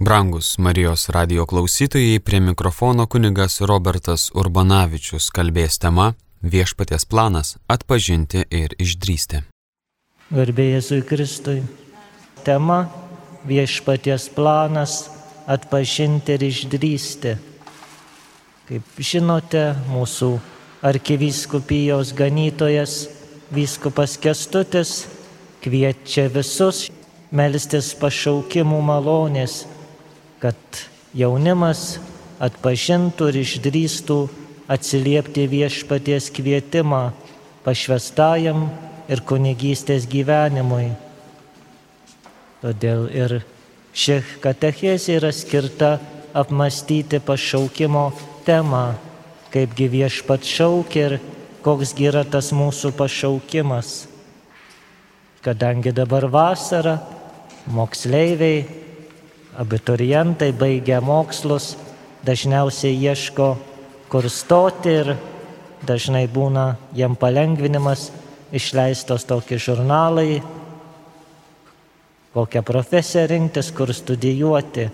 Brangus Marijos radio klausytojai, prie mikrofono kunigas Robertas Urbanavičius kalbės tema Viešpaties planas - atpažinti ir išdrysti. Garbėjai Jėzui Kristui. Tema - Viešpaties planas - atpažinti ir išdrysti. Kaip žinote, mūsų arkivyskupijos ganytojas vyskupas Kestutis kviečia visus melstis pašaukimų malonės kad jaunimas atpažintų ir išdrįstų atsiliepti viešpaties kvietimą pašvestajam ir kunigystės gyvenimui. Todėl ir ši katechezė yra skirta apmastyti pašaukimo temą, kaipgi viešpat šaukia ir koks yra tas mūsų pašaukimas. Kadangi dabar vasara, moksleiviai abiturientai baigę mokslus dažniausiai ieško, kur stoti ir dažnai būna jam palengvinimas išleistos tokie žurnalai, kokią profesiją rinktis, kur studijuoti.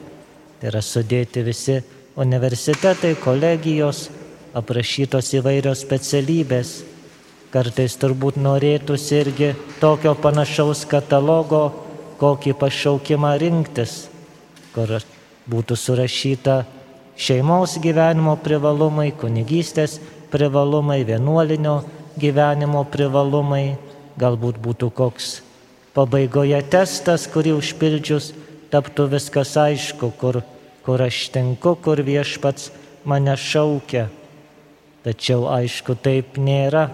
Tai yra sudėti visi universitetai, kolegijos, aprašytos įvairios specialybės. Kartais turbūt norėtųsi irgi tokio panašaus katalogo, kokį pašaukimą rinktis kur būtų surašyta šeimos gyvenimo privalumai, kunigystės privalumai, vienuolinio gyvenimo privalumai, galbūt būtų koks pabaigoje testas, kurį užpildžius taptų viskas aišku, kur, kur aš tinku, kur viešpats mane šaukia. Tačiau aišku, taip nėra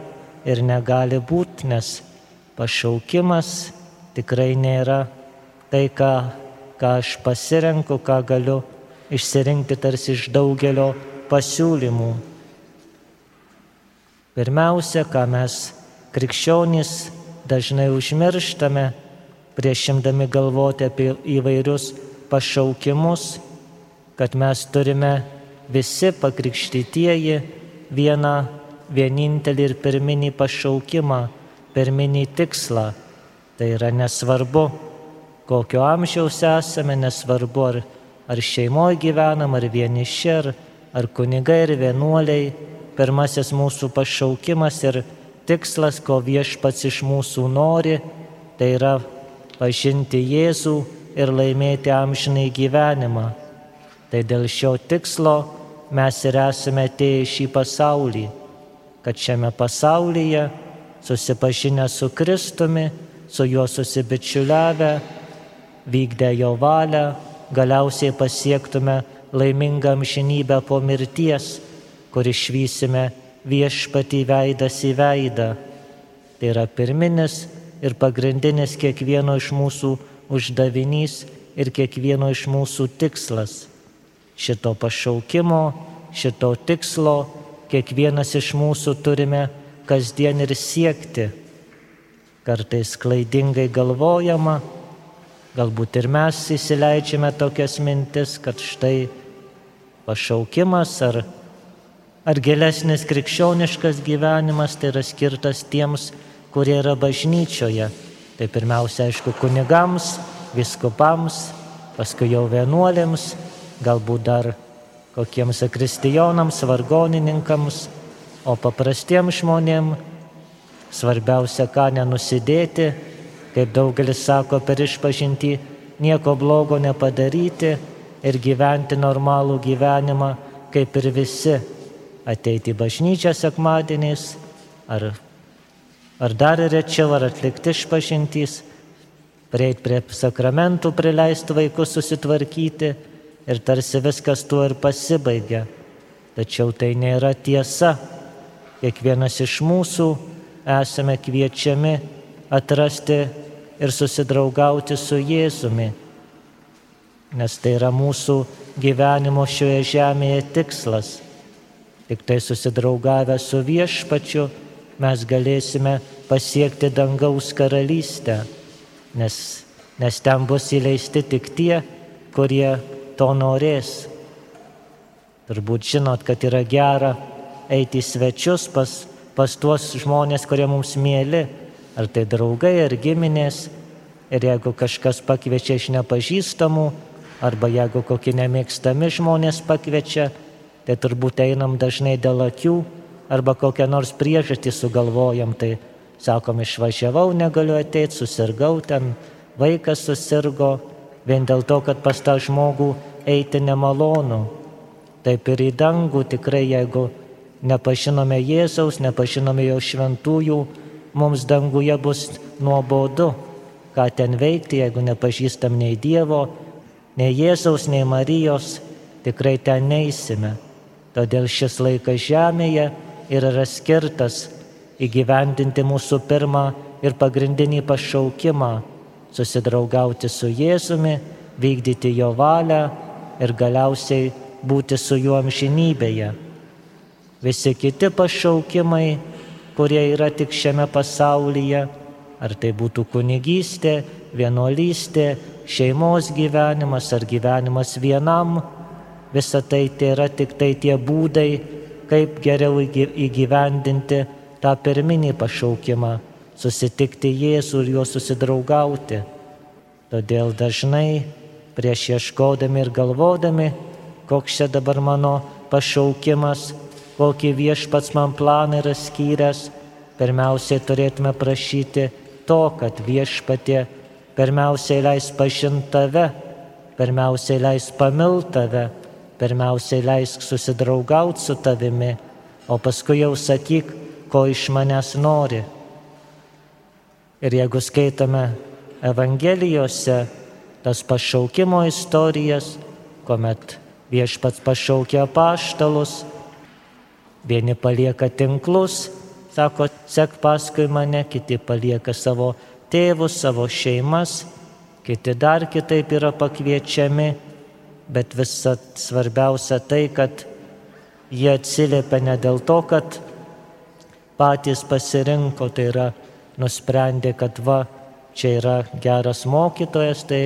ir negali būti, nes pašaukimas tikrai nėra tai, ką ką aš pasirenku, ką galiu išsirinkti tarsi iš daugelio pasiūlymų. Pirmiausia, ką mes krikščionys dažnai užmirštame, prieš imdami galvoti apie įvairius pašaukimus, kad mes turime visi pakrikštytieji vieną vienintelį ir pirminį pašaukimą, pirminį tikslą. Tai yra nesvarbu, kokio amžiaus esame, nesvarbu ar, ar šeimoje gyvenam, ar vieniši, ar, ar kunigai, ar vienuoliai. Pirmasis mūsų pašaukimas ir tikslas, ko viešpats iš mūsų nori, tai yra pažinti Jėzų ir laimėti amžinai gyvenimą. Tai dėl šio tikslo mes ir esame atėję į šį pasaulį, kad šiame pasaulyje susipažinę su Kristumi, su juo susibičiuliavę, vykdę jo valią, galiausiai pasiektume laimingą amžinybę po mirties, kur išvysime viešpatį veidas į veidą. Tai yra pirminis ir pagrindinis kiekvieno iš mūsų uždavinys ir kiekvieno iš mūsų tikslas. Šito pašaukimo, šito tikslo kiekvienas iš mūsų turime kasdien ir siekti. Kartais klaidingai galvojama, Galbūt ir mes įsileidžiame tokias mintis, kad štai pašaukimas ar, ar gilesnis krikščioniškas gyvenimas tai yra skirtas tiems, kurie yra bažnyčioje. Tai pirmiausia, aišku, kunigams, viskupams, paskui jau vienuolėms, galbūt dar kokiems akristijonams, vargonininkams, o paprastiems žmonėms svarbiausia, ką nenusidėti kaip daugelis sako per išpažinti, nieko blogo nepadaryti ir gyventi normalų gyvenimą, kaip ir visi, ateiti į bažnyčią sekmadieniais, ar, ar dar rečiau, ar atlikti išpažintys, prieiti prie sakramentų, prileisti vaikus susitvarkyti ir tarsi viskas tuo ir pasibaigia. Tačiau tai nėra tiesa. Kiekvienas iš mūsų esame kviečiami atrasti ir susidraugauti su Jėzumi, nes tai yra mūsų gyvenimo šioje žemėje tikslas. Tik tai susidraugavę su viešpačiu mes galėsime pasiekti dangaus karalystę, nes, nes ten bus įleisti tik tie, kurie to norės. Turbūt žinot, kad yra gera eiti į svečius pas, pas tuos žmonės, kurie mums mėly, ar tai draugai, ar giminės. Ir jeigu kažkas pakviečia iš nepažįstamų, arba jeigu kokie nemėgstami žmonės pakviečia, tai turbūt einam dažnai dėl akių, arba kokią nors priežastį sugalvojam, tai sakom, išvažiavau, negaliu ateiti, susirgau ten, vaikas susirgo, vien dėl to, kad pas tą žmogų eiti nemalonu. Taip ir į dangų tikrai, jeigu nepažinome Jėzaus, nepažinome jo šventųjų, mums danguje bus nuobodu, ką ten veikti, jeigu nepažįstam nei Dievo, nei Jėzaus, nei Marijos, tikrai ten neįsime. Todėl šis laikas žemėje ir yra skirtas įgyvendinti mūsų pirmą ir pagrindinį pašaukimą - susidraugauti su Jėzumi, vykdyti jo valią ir galiausiai būti su juo amžinybėje. Visi kiti pašaukimai, kurie yra tik šiame pasaulyje, ar tai būtų kunigystė, vienuolystė, šeimos gyvenimas ar gyvenimas vienam, visa tai tai yra tik tai tie būdai, kaip geriau įgyvendinti tą pirminį pašaukimą - susitikti Jėzų ir juo susidraugauti. Todėl dažnai prieš ieškodami ir galvodami, koks čia dabar mano pašaukimas, kokį viešpats man planą yra skyręs, pirmiausiai turėtume prašyti to, kad viešpatė pirmiausiai leis pažinti tave, pirmiausiai leis pamilti tave, pirmiausiai leisk susidraugauti su tavimi, o paskui jau sakyk, ko iš manęs nori. Ir jeigu skaitome Evangelijose tas pašaukimo istorijas, kuomet viešpats pašaukia paštalus, Vieni palieka tinklus, sako, sek paskui mane, kiti palieka savo tėvus, savo šeimas, kiti dar kitaip yra pakviečiami, bet visa svarbiausia tai, kad jie atsiliepia ne dėl to, kad patys pasirinko, tai yra nusprendė, kad va, čia yra geras mokytojas, tai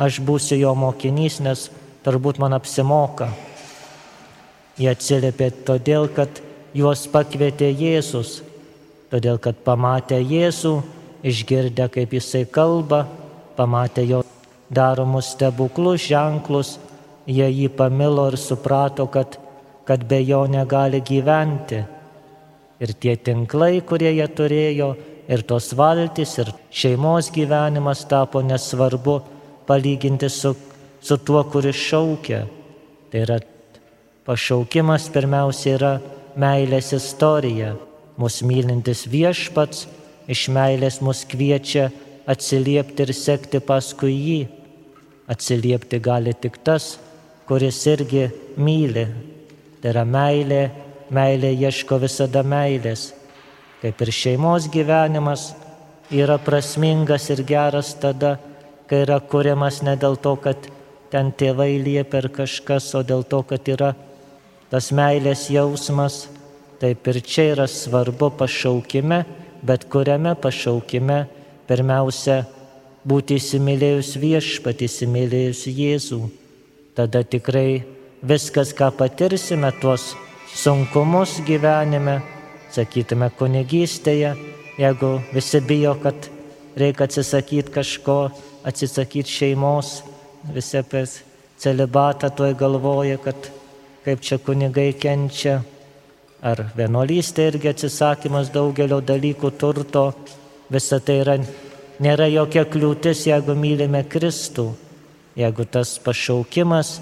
aš būsiu jo mokinys, nes turbūt man apsimoka. Jie atsiliepė todėl, kad juos pakvietė Jėzus, todėl kad pamatė Jėzų, išgirdę, kaip jisai kalba, pamatė jo daromus stebuklus, ženklus, jie jį pamilo ir suprato, kad, kad be jo negali gyventi. Ir tie tinklai, kurie jie turėjo, ir tos valtis, ir šeimos gyvenimas tapo nesvarbu palyginti su, su tuo, kuris šaukia. Tai yra Pašaukimas pirmiausia yra meilės istorija. Mūsų mylintis viešpats iš meilės mus kviečia atsiliepti ir sekti paskui jį. Atsiliepti gali tik tas, kuris irgi myli. Tai yra meilė, meilė ieško visada meilės. Kaip ir šeimos gyvenimas yra prasmingas ir geras tada, kai yra kuriamas ne dėl to, kad ten tėvai liepia ar kažkas, o dėl to, kad yra tas meilės jausmas, taip ir čia yra svarbu pašaukime, bet kuriame pašaukime pirmiausia būti įsimylėjus viešpatį, įsimylėjus Jėzų. Tada tikrai viskas, ką patirsime, tuos sunkumus gyvenime, sakytume kunigystėje, jeigu visi bijo, kad reikia atsisakyti kažko, atsisakyti šeimos, visi apie celibatą tuoj galvoja, kad kaip čia kunigai kenčia, ar vienuolystė irgi atsisakymas daugelio dalykų turto, visa tai yra, nėra jokia kliūtis, jeigu mylime Kristų, jeigu tas pašaukimas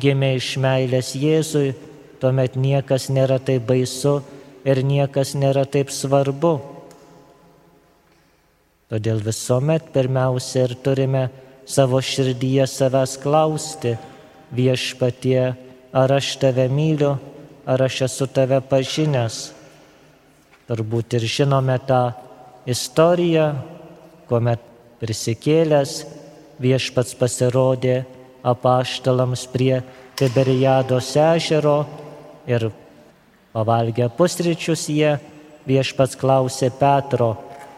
gimė iš meilės Jėzui, tuomet niekas nėra taip baisu ir niekas nėra taip svarbu. Todėl visuomet pirmiausia ir turime savo širdyje savęs klausti viešpatie, ar aš tave myliu, ar aš esu tave pažinęs. Turbūt ir žinome tą istoriją, kuomet prisikėlęs viešpats pasirodė apaštalams prie Tiberiados ežero ir pavalgę pusryčius jie viešpats klausė Petro,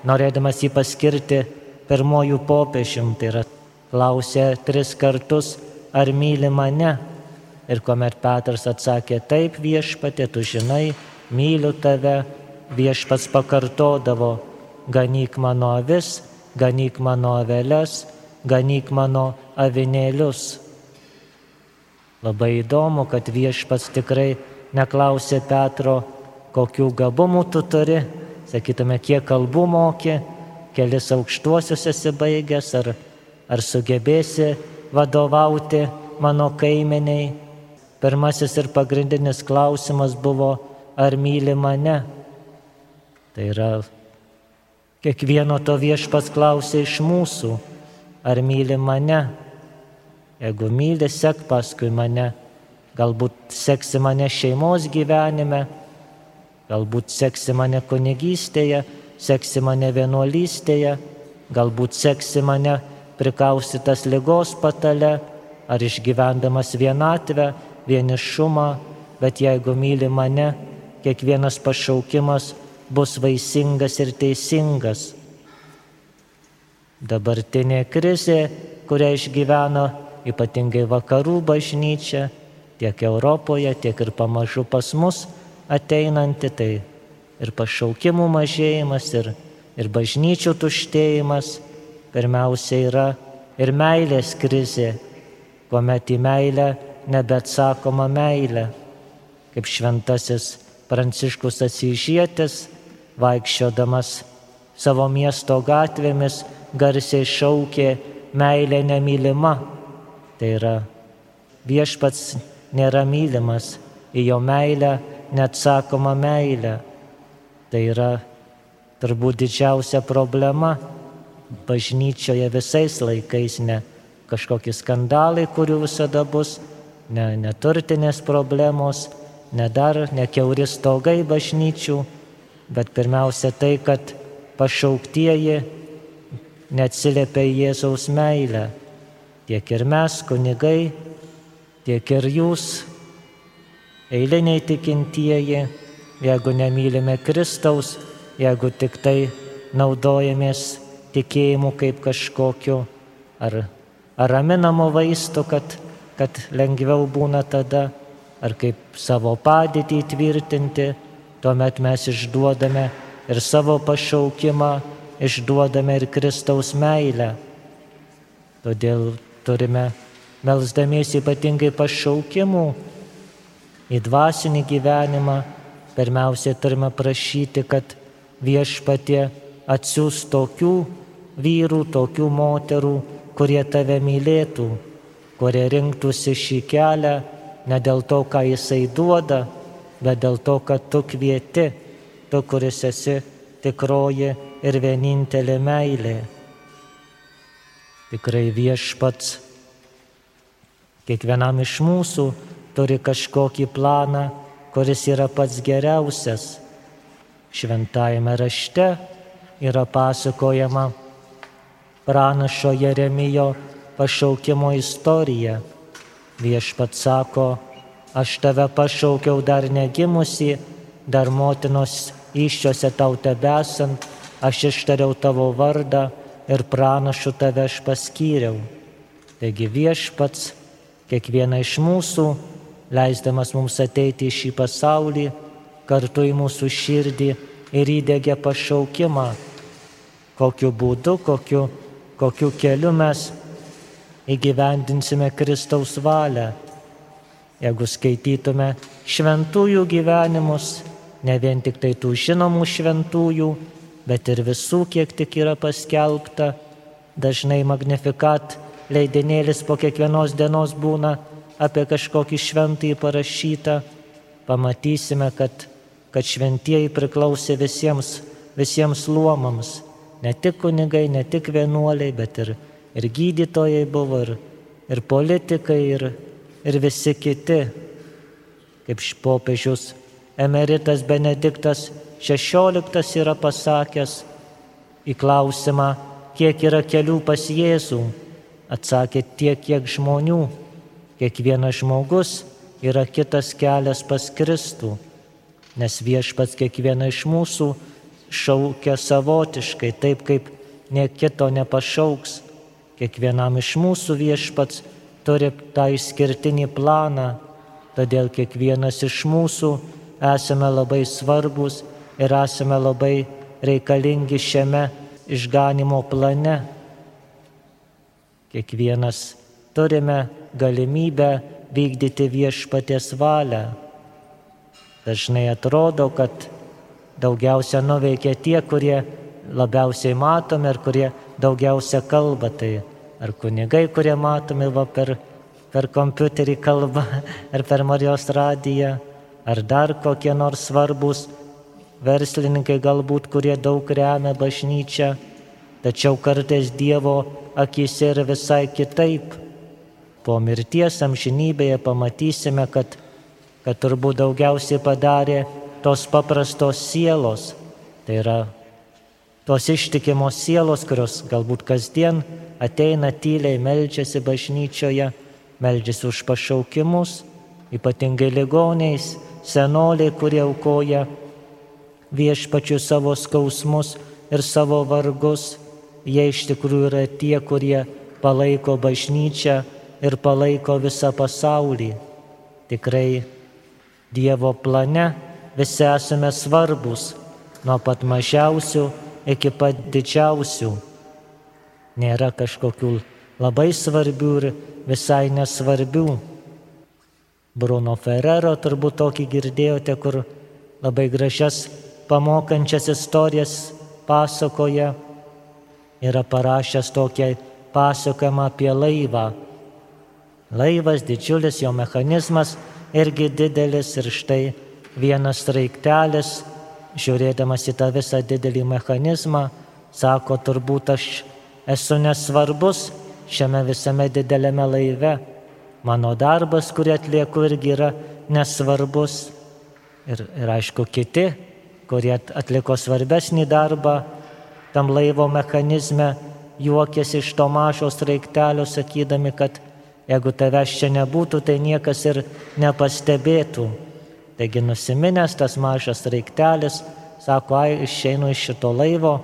norėdamas jį paskirti pirmojų popiežim, tai yra klausė tris kartus, ar myli mane. Ir kuomet Petras atsakė, taip viešpatė, tu žinai, myliu tave, viešpats pakartodavo, ganyk mano avis, ganyk mano aveles, ganyk mano avinėlius. Labai įdomu, kad viešpats tikrai neklausė Petro, kokių gabumų tu turi, sakytume, kiek kalbų moki, kelis aukštuosius esi baigęs, ar, ar sugebėsi vadovauti mano kaimeniai. Pirmasis ir pagrindinis klausimas buvo, ar myli mane. Tai yra, kiekvieno to viešpas klausė iš mūsų, ar myli mane. Jeigu myli, sek paskui mane. Galbūt seksi mane šeimos gyvenime, galbūt seksi mane kunigystėje, seksi mane vienuolystėje, galbūt seksi mane prikaustytas lygos patale ar išgyvendamas vienatvę, vienišumą, bet jeigu myli mane, kiekvienas pašaukimas bus vaisingas ir teisingas. Dabartinė krizė, kurią išgyvena ypatingai vakarų bažnyčia, tiek Europoje, tiek ir pamažu pas mus ateinanti, tai ir pašaukimų mažėjimas, ir, ir bažnyčių tuštėjimas, pirmiausia yra ir meilės krizė, kuomet į meilę nebeatsakoma meilė, kaip šventasis Pranciškus Asyžėtis, vaikščiodamas savo miesto gatvėmis, garsiai šaukė meilė nemylima. Tai yra viešpats nėra mylimas, į jo meilę neatsakoma meilė. Tai yra turbūt didžiausia problema bažnyčioje visais laikais, ne kažkokie skandalai, kurių visada bus, ne neturtinės problemos, ne dar ne keuri stogai bažnyčių, bet pirmiausia tai, kad pašauktieji neatsiliepia į Jėzaus meilę. Tiek ir mes, kunigai, tiek ir jūs, eiliniai tikintieji, jeigu nemylime Kristaus, jeigu tik tai naudojamės tikėjimu kaip kažkokiu ar, ar raminamo vaistu, kad, kad lengviau būna tada, ar kaip savo padėtį įtvirtinti, tuomet mes išduodame ir savo pašaukimą, išduodame ir Kristaus meilę. Todėl turime melzdamiesi ypatingai pašaukimų į dvasinį gyvenimą, pirmiausia turime prašyti, kad viešpatie atsiūs tokių vyrų, tokių moterų, kurie tave mylėtų, kurie rinktųsi šį kelią ne dėl to, ką jisai duoda, bet dėl to, kad tu kvieti, tu, kuris esi tikroji ir vienintelė meilė. Tikrai viešpats Kiekvienam iš mūsų turi kažkokį planą, kuris yra pats geriausias. Šventajame rašte yra pasakojama pranašo Jeremijo pašaukimo istorija. Viešpat sako, aš tave pašaukiau dar negimusi, dar motinos iščiose tau tebesant, aš ištariau tavo vardą ir pranašu tave aš paskyriau. Taigi viešpats kiekvieną iš mūsų, leisdamas mums ateiti į šį pasaulį, kartu į mūsų širdį ir įdėgė pašaukimą, kokiu būdu, kokiu, kokiu keliu mes įgyvendinsime Kristaus valią. Jeigu skaitytume šventųjų gyvenimus, ne vien tik tai tų žinomų šventųjų, bet ir visų, kiek tik yra paskelbta, dažnai magnifikat leidinėlis po kiekvienos dienos būna apie kažkokį šventąjį parašytą, pamatysime, kad, kad šventieji priklausė visiems, visiems luomams. Ne tik kunigai, ne tik vienuoliai, bet ir, ir gydytojai buvo, ir, ir politikai, ir, ir visi kiti. Kaip popiežius emeritas Benediktas XVI yra pasakęs į klausimą, kiek yra kelių pas Jėzų Atsakė tiek, kiek žmonių. Kiekvienas žmogus yra kitas kelias pas Kristų, nes viešpats kiekvieną iš mūsų šaukia savotiškai, taip kaip nie kito nepašauks. Kiekvienam iš mūsų viešpats turi tą išskirtinį planą, todėl kiekvienas iš mūsų esame labai svarbus ir esame labai reikalingi šiame išganimo plane. Kiekvienas turime galimybę vykdyti viešpaties valią. Dažnai atrodo, kad daugiausia nuveikia tie, kurie labiausiai matomi ir kurie daugiausia kalba. Tai ar kunigai, kurie matomi va per, per kompiuterį kalbą, ar per Marijos radiją, ar dar kokie nors svarbus verslininkai galbūt, kurie daug remia bažnyčią, tačiau kartais Dievo akise yra visai kitaip. Po mirties amžinybėje pamatysime, kad, kad turbūt daugiausiai padarė tos paprastos sielos, tai yra tos ištikimos sielos, kurios galbūt kasdien ateina tyliai, melčiasi bažnyčioje, melčiasi už pašaukimus, ypatingai ligoniais, senoliai, kurie aukoja viešpačių savo skausmus ir savo vargus, jie iš tikrųjų yra tie, kurie palaiko bažnyčią ir palaiko visą pasaulį. Tikrai Dievo plane visi esame svarbus, nuo pat mažiausių iki pat didžiausių. Nėra kažkokių labai svarbių ir visai nesvarbių. Bruno Ferrero turbūt tokį girdėjote, kur labai gražias pamokančias istorijas pasakoja. Yra parašęs tokią pasakojimą apie laivą. Laivas didžiulis, jo mechanizmas irgi didelis ir štai vienas raiktelis, žiūrėdamas į tą visą didelį mechanizmą, sako, turbūt aš esu nesvarbus šiame visame dideliame laive Mano darbas, kurį atlieku, irgi yra nesvarbus. Ir, ir aišku, kiti, kurie atliko svarbesnį darbą tam laivo mechanizme, juokėsi iš to mažo straiktelio, sakydami, kad jeigu tavęs čia nebūtų, tai niekas ir nepastebėtų. Taigi nusiminęs tas mažas straiktelis, sako, ai, išeinu iš šito laivo,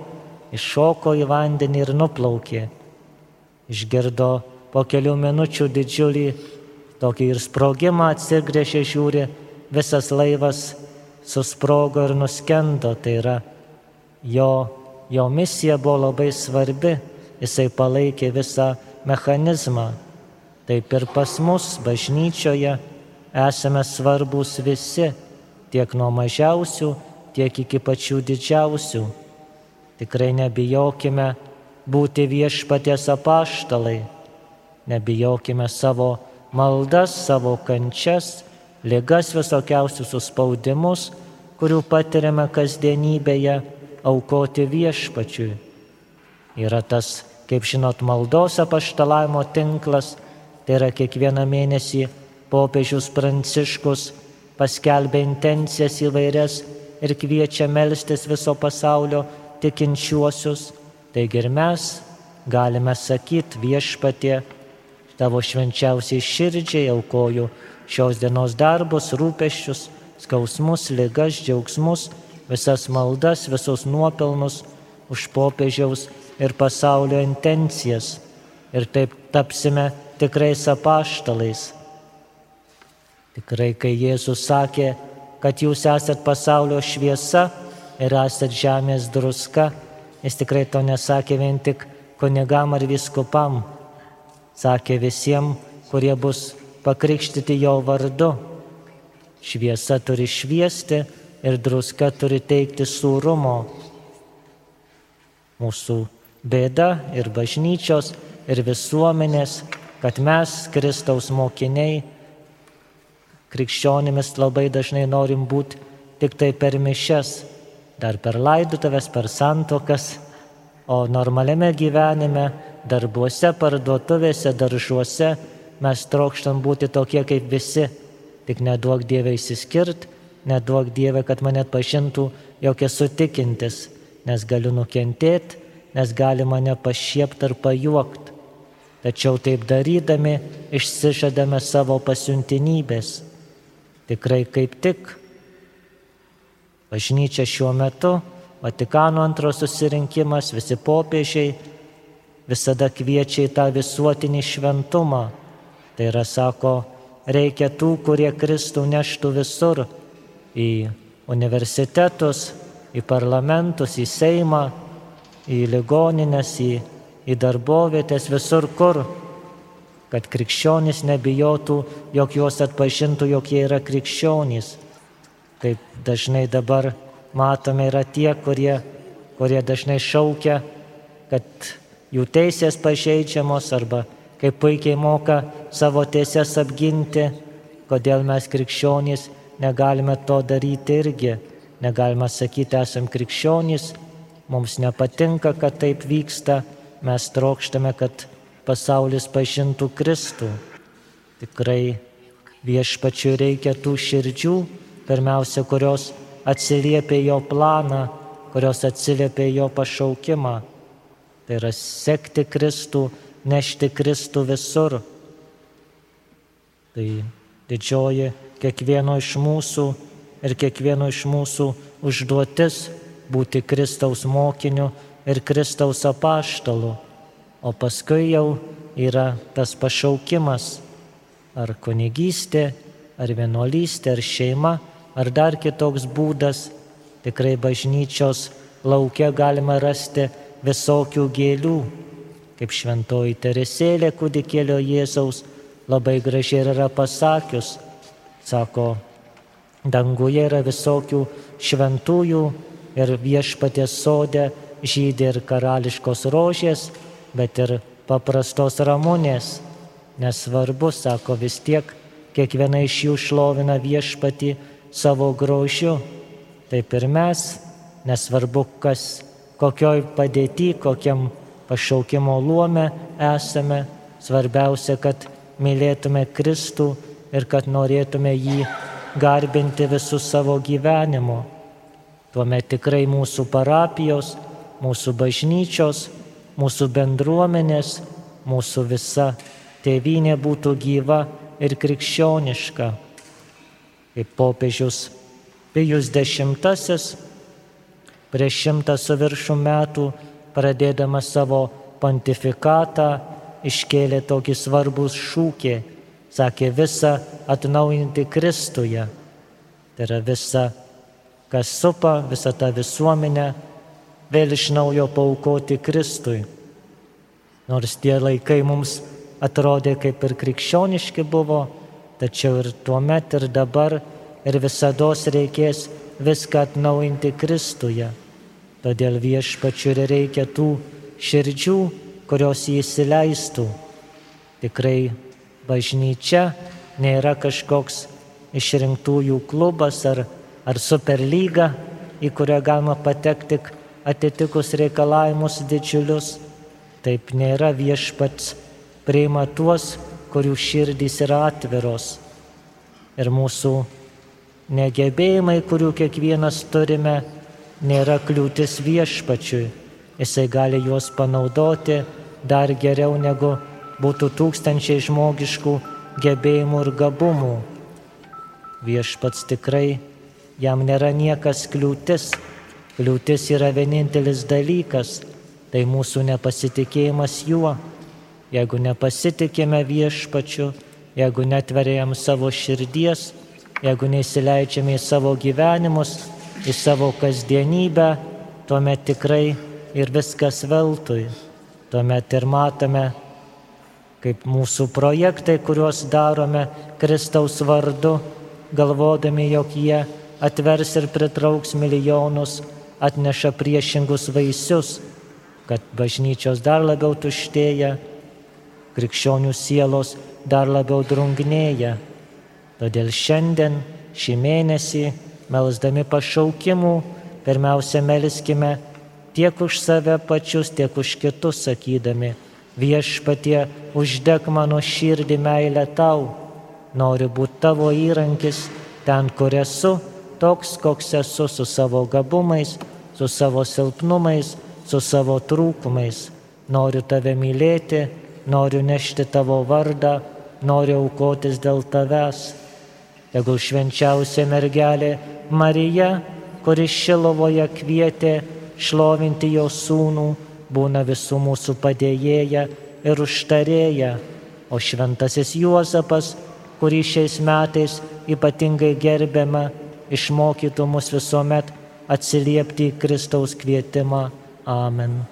iššoko į vandenį ir nuplaukė. Išgirdo po kelių minučių didžiulį tokį ir sprogimą atsigrėžė žiūri, visas laivas susprogo ir nuskendo. Tai yra jo, jo misija buvo labai svarbi, jisai palaikė visą mechanizmą. Taip ir pas mus bažnyčioje esame svarbus visi, tiek nuo mažiausių, tiek iki pačių didžiausių. Tikrai nebijokime būti viešpaties apaštalai nebijokime savo maldas, savo kančias, ligas visokiausius suspaudimus, kurių patiriame kasdienybėje, aukoti viešpačiui. Yra tas, kaip žinot, maldos apaštalavimo tinklas, tai yra kiekvieną mėnesį popiežius Pranciškus paskelbė intencijas įvairias ir kviečia melstis viso pasaulio tikinčiuosius. Taigi ir mes galime sakyti viešpatie, tavo švenčiausiai širdžiai aukoju šios dienos darbus, rūpeščius, skausmus, ligas, džiaugsmus, visas maldas, visus nuopelnus už popiežiaus ir pasaulio intencijas. Ir taip tapsime tikrais apaštalais. Tikrai, kai Jėzus sakė, kad jūs esat pasaulio šviesa ir esat žemės druska, jis tikrai to nesakė vien tik kunigam ar viskupam, sakė visiems, kurie bus pakrikštyti jo vardu. Šviesa turi šviesti ir druska turi teikti sūrumo. Mūsų bėda ir bažnyčios ir visuomenės, kad mes, Kristaus mokiniai, krikščionimis labai dažnai norim būti tik tai per mišes, dar per laidutavės, per santokas, o normaliame gyvenime darbuose, parduotuvėse, daržuose mes trokštam būti tokie kaip visi. Tik neduok Dievę įsiskirt, neduok Dievę, kad mane pažintų, jog esu tikintis, nes galiu nukentėti, nes gali mane pašiepti ar pajuokti. Tačiau taip darydami išsižadame savo pasiuntinybės. Tikrai kaip tik. Bažnyčia šiuo metu, Vatikano antro susirinkimas, visi popiežiai visada kviečia į tą visuotinį šventumą. Tai yra, sako, reikia tų, kurie Kristų neštų visur - į universitetus, į parlamentus, į Seimą, į ligoninės, į, į darbovietės, visur kur. Kad krikščionys nebijotų, jog juos atpažintų, jog jie yra krikščionys. Kaip dažnai dabar matome, yra tie, kurie, kurie dažnai šaukia, kad jų teisės pažeidžiamos arba kaip puikiai moka savo teisės apginti, kodėl mes krikščionys negalime to daryti irgi. Negalime sakyti, esam krikščionys, mums nepatinka, kad taip vyksta, mes trokštame, kad pasaulis pažintų Kristų. Tikrai viešpačiui reikia tų širdžių, pirmiausia, kurios atsiliepia jo planą, kurios atsiliepia jo pašaukimą. Tai yra sekti Kristų, nešti Kristų visur. Tai didžioji kiekvieno iš mūsų ir kiekvieno iš mūsų užduotis būti Kristaus mokiniu ir Kristaus apaštalu o paskui jau yra tas pašaukimas ar kunigystė, ar vienuolystė, ar šeima, ar dar kitoks būdas. Tikrai bažnyčios laukia galima rasti visokių gėlių, kaip šventoji Teresėlė kūdikėlio Jėzaus labai gražiai yra pasakius. Sako, danguje yra visokių šventųjų ir viešpatės sodė žydė ir karališkos rožės, bet ir paprastos ramunės. Nesvarbu, sako vis tiek, kiekviena iš jų šlovina viešpati savo grožiu. Taip ir mes, nesvarbu, kas, kokioj padėti, kokiam pašaukimo luome esame, svarbiausia, kad mylėtume Kristų ir kad norėtume jį garbinti visų savo gyvenimu. Tuomet tikrai mūsų parapijos, mūsų bažnyčios, mūsų bendruomenės, mūsų visa tėvynė būtų gyva ir krikščioniška. Kaip popiežius Pijus X prieš šimtą su viršų metų pradėdamas savo pontifikatą iškėlė tokį svarbų šūkį, sakė visą atnaujinti Kristuje. Tai yra visa, kas supa visą tą visuomenę, vėl iš naujo paukoti Kristui. Nors tie laikai mums atrodė kaip ir krikščioniški buvo, tačiau ir tuo met ir dabar ir visada reikės viską atnaujinti Kristuje. Todėl viešpačiu reikia tų širdžių, kurios jį įsileistų. Tikrai bažnyčia nėra kažkoks išrinktųjų klubas ar, ar superlyga, į kurią galima patekti tik atitikus reikalavimus didžiulius, taip nėra viešpats priima tuos, kurių širdys yra atviros. Ir mūsų negebėjimai, kurių kiekvienas turime, nėra kliūtis viešpačiui. Jisai gali juos panaudoti dar geriau negu būtų tūkstančiai žmogiškų gebėjimų ir gabumų. Viešpats tikrai jam nėra niekas kliūtis Kliūtis yra vienintelis dalykas - tai mūsų nepasitikėjimas juo. Jeigu nepasitikime viešpačiu, jeigu netverėjam savo širdies, jeigu neįsileidžiame į savo gyvenimus, į savo kasdienybę, tuomet tikrai ir viskas veltui. Tuomet ir matome, kaip mūsų projektai, kuriuos darome Kristaus vardu, galvodami, jog jie atvers ir pritrauks milijonus atneša priešingus vaisius, kad bažnyčios dar labiau tuštėja, krikščionių sielos dar labiau drungnėja. Todėl šiandien, šį mėnesį, melsdami pašaukimų, pirmiausia melskime tiek už save pačius, tiek už kitus sakydami, viešpatie, uždeg mano širdį meilę tau, noriu būti tavo įrankis ten, kur esu toks, koks esu su savo gabumais, su savo silpnumais, su savo trūkumais. Noriu tave mylėti, noriu nešti tavo vardą, noriu aukotis dėl tavęs. Tegul švenčiausia mergelė Marija, kuri Šilovoje kvietė šlovinti jo sūnų, būna visų mūsų padėjėja ir užtarėja, o šventasis Juozapas, kurį šiais metais ypatingai gerbiama, išmokytų mus visuomet atsiliepti į Kristaus kvietimą. Amen.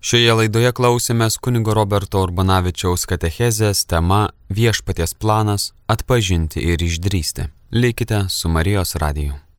Šioje laidoje klausėmės kunigo Roberto Urbanavičiaus katechezės tema Viešpaties planas - atpažinti ir išdrysti. Likite su Marijos radiju.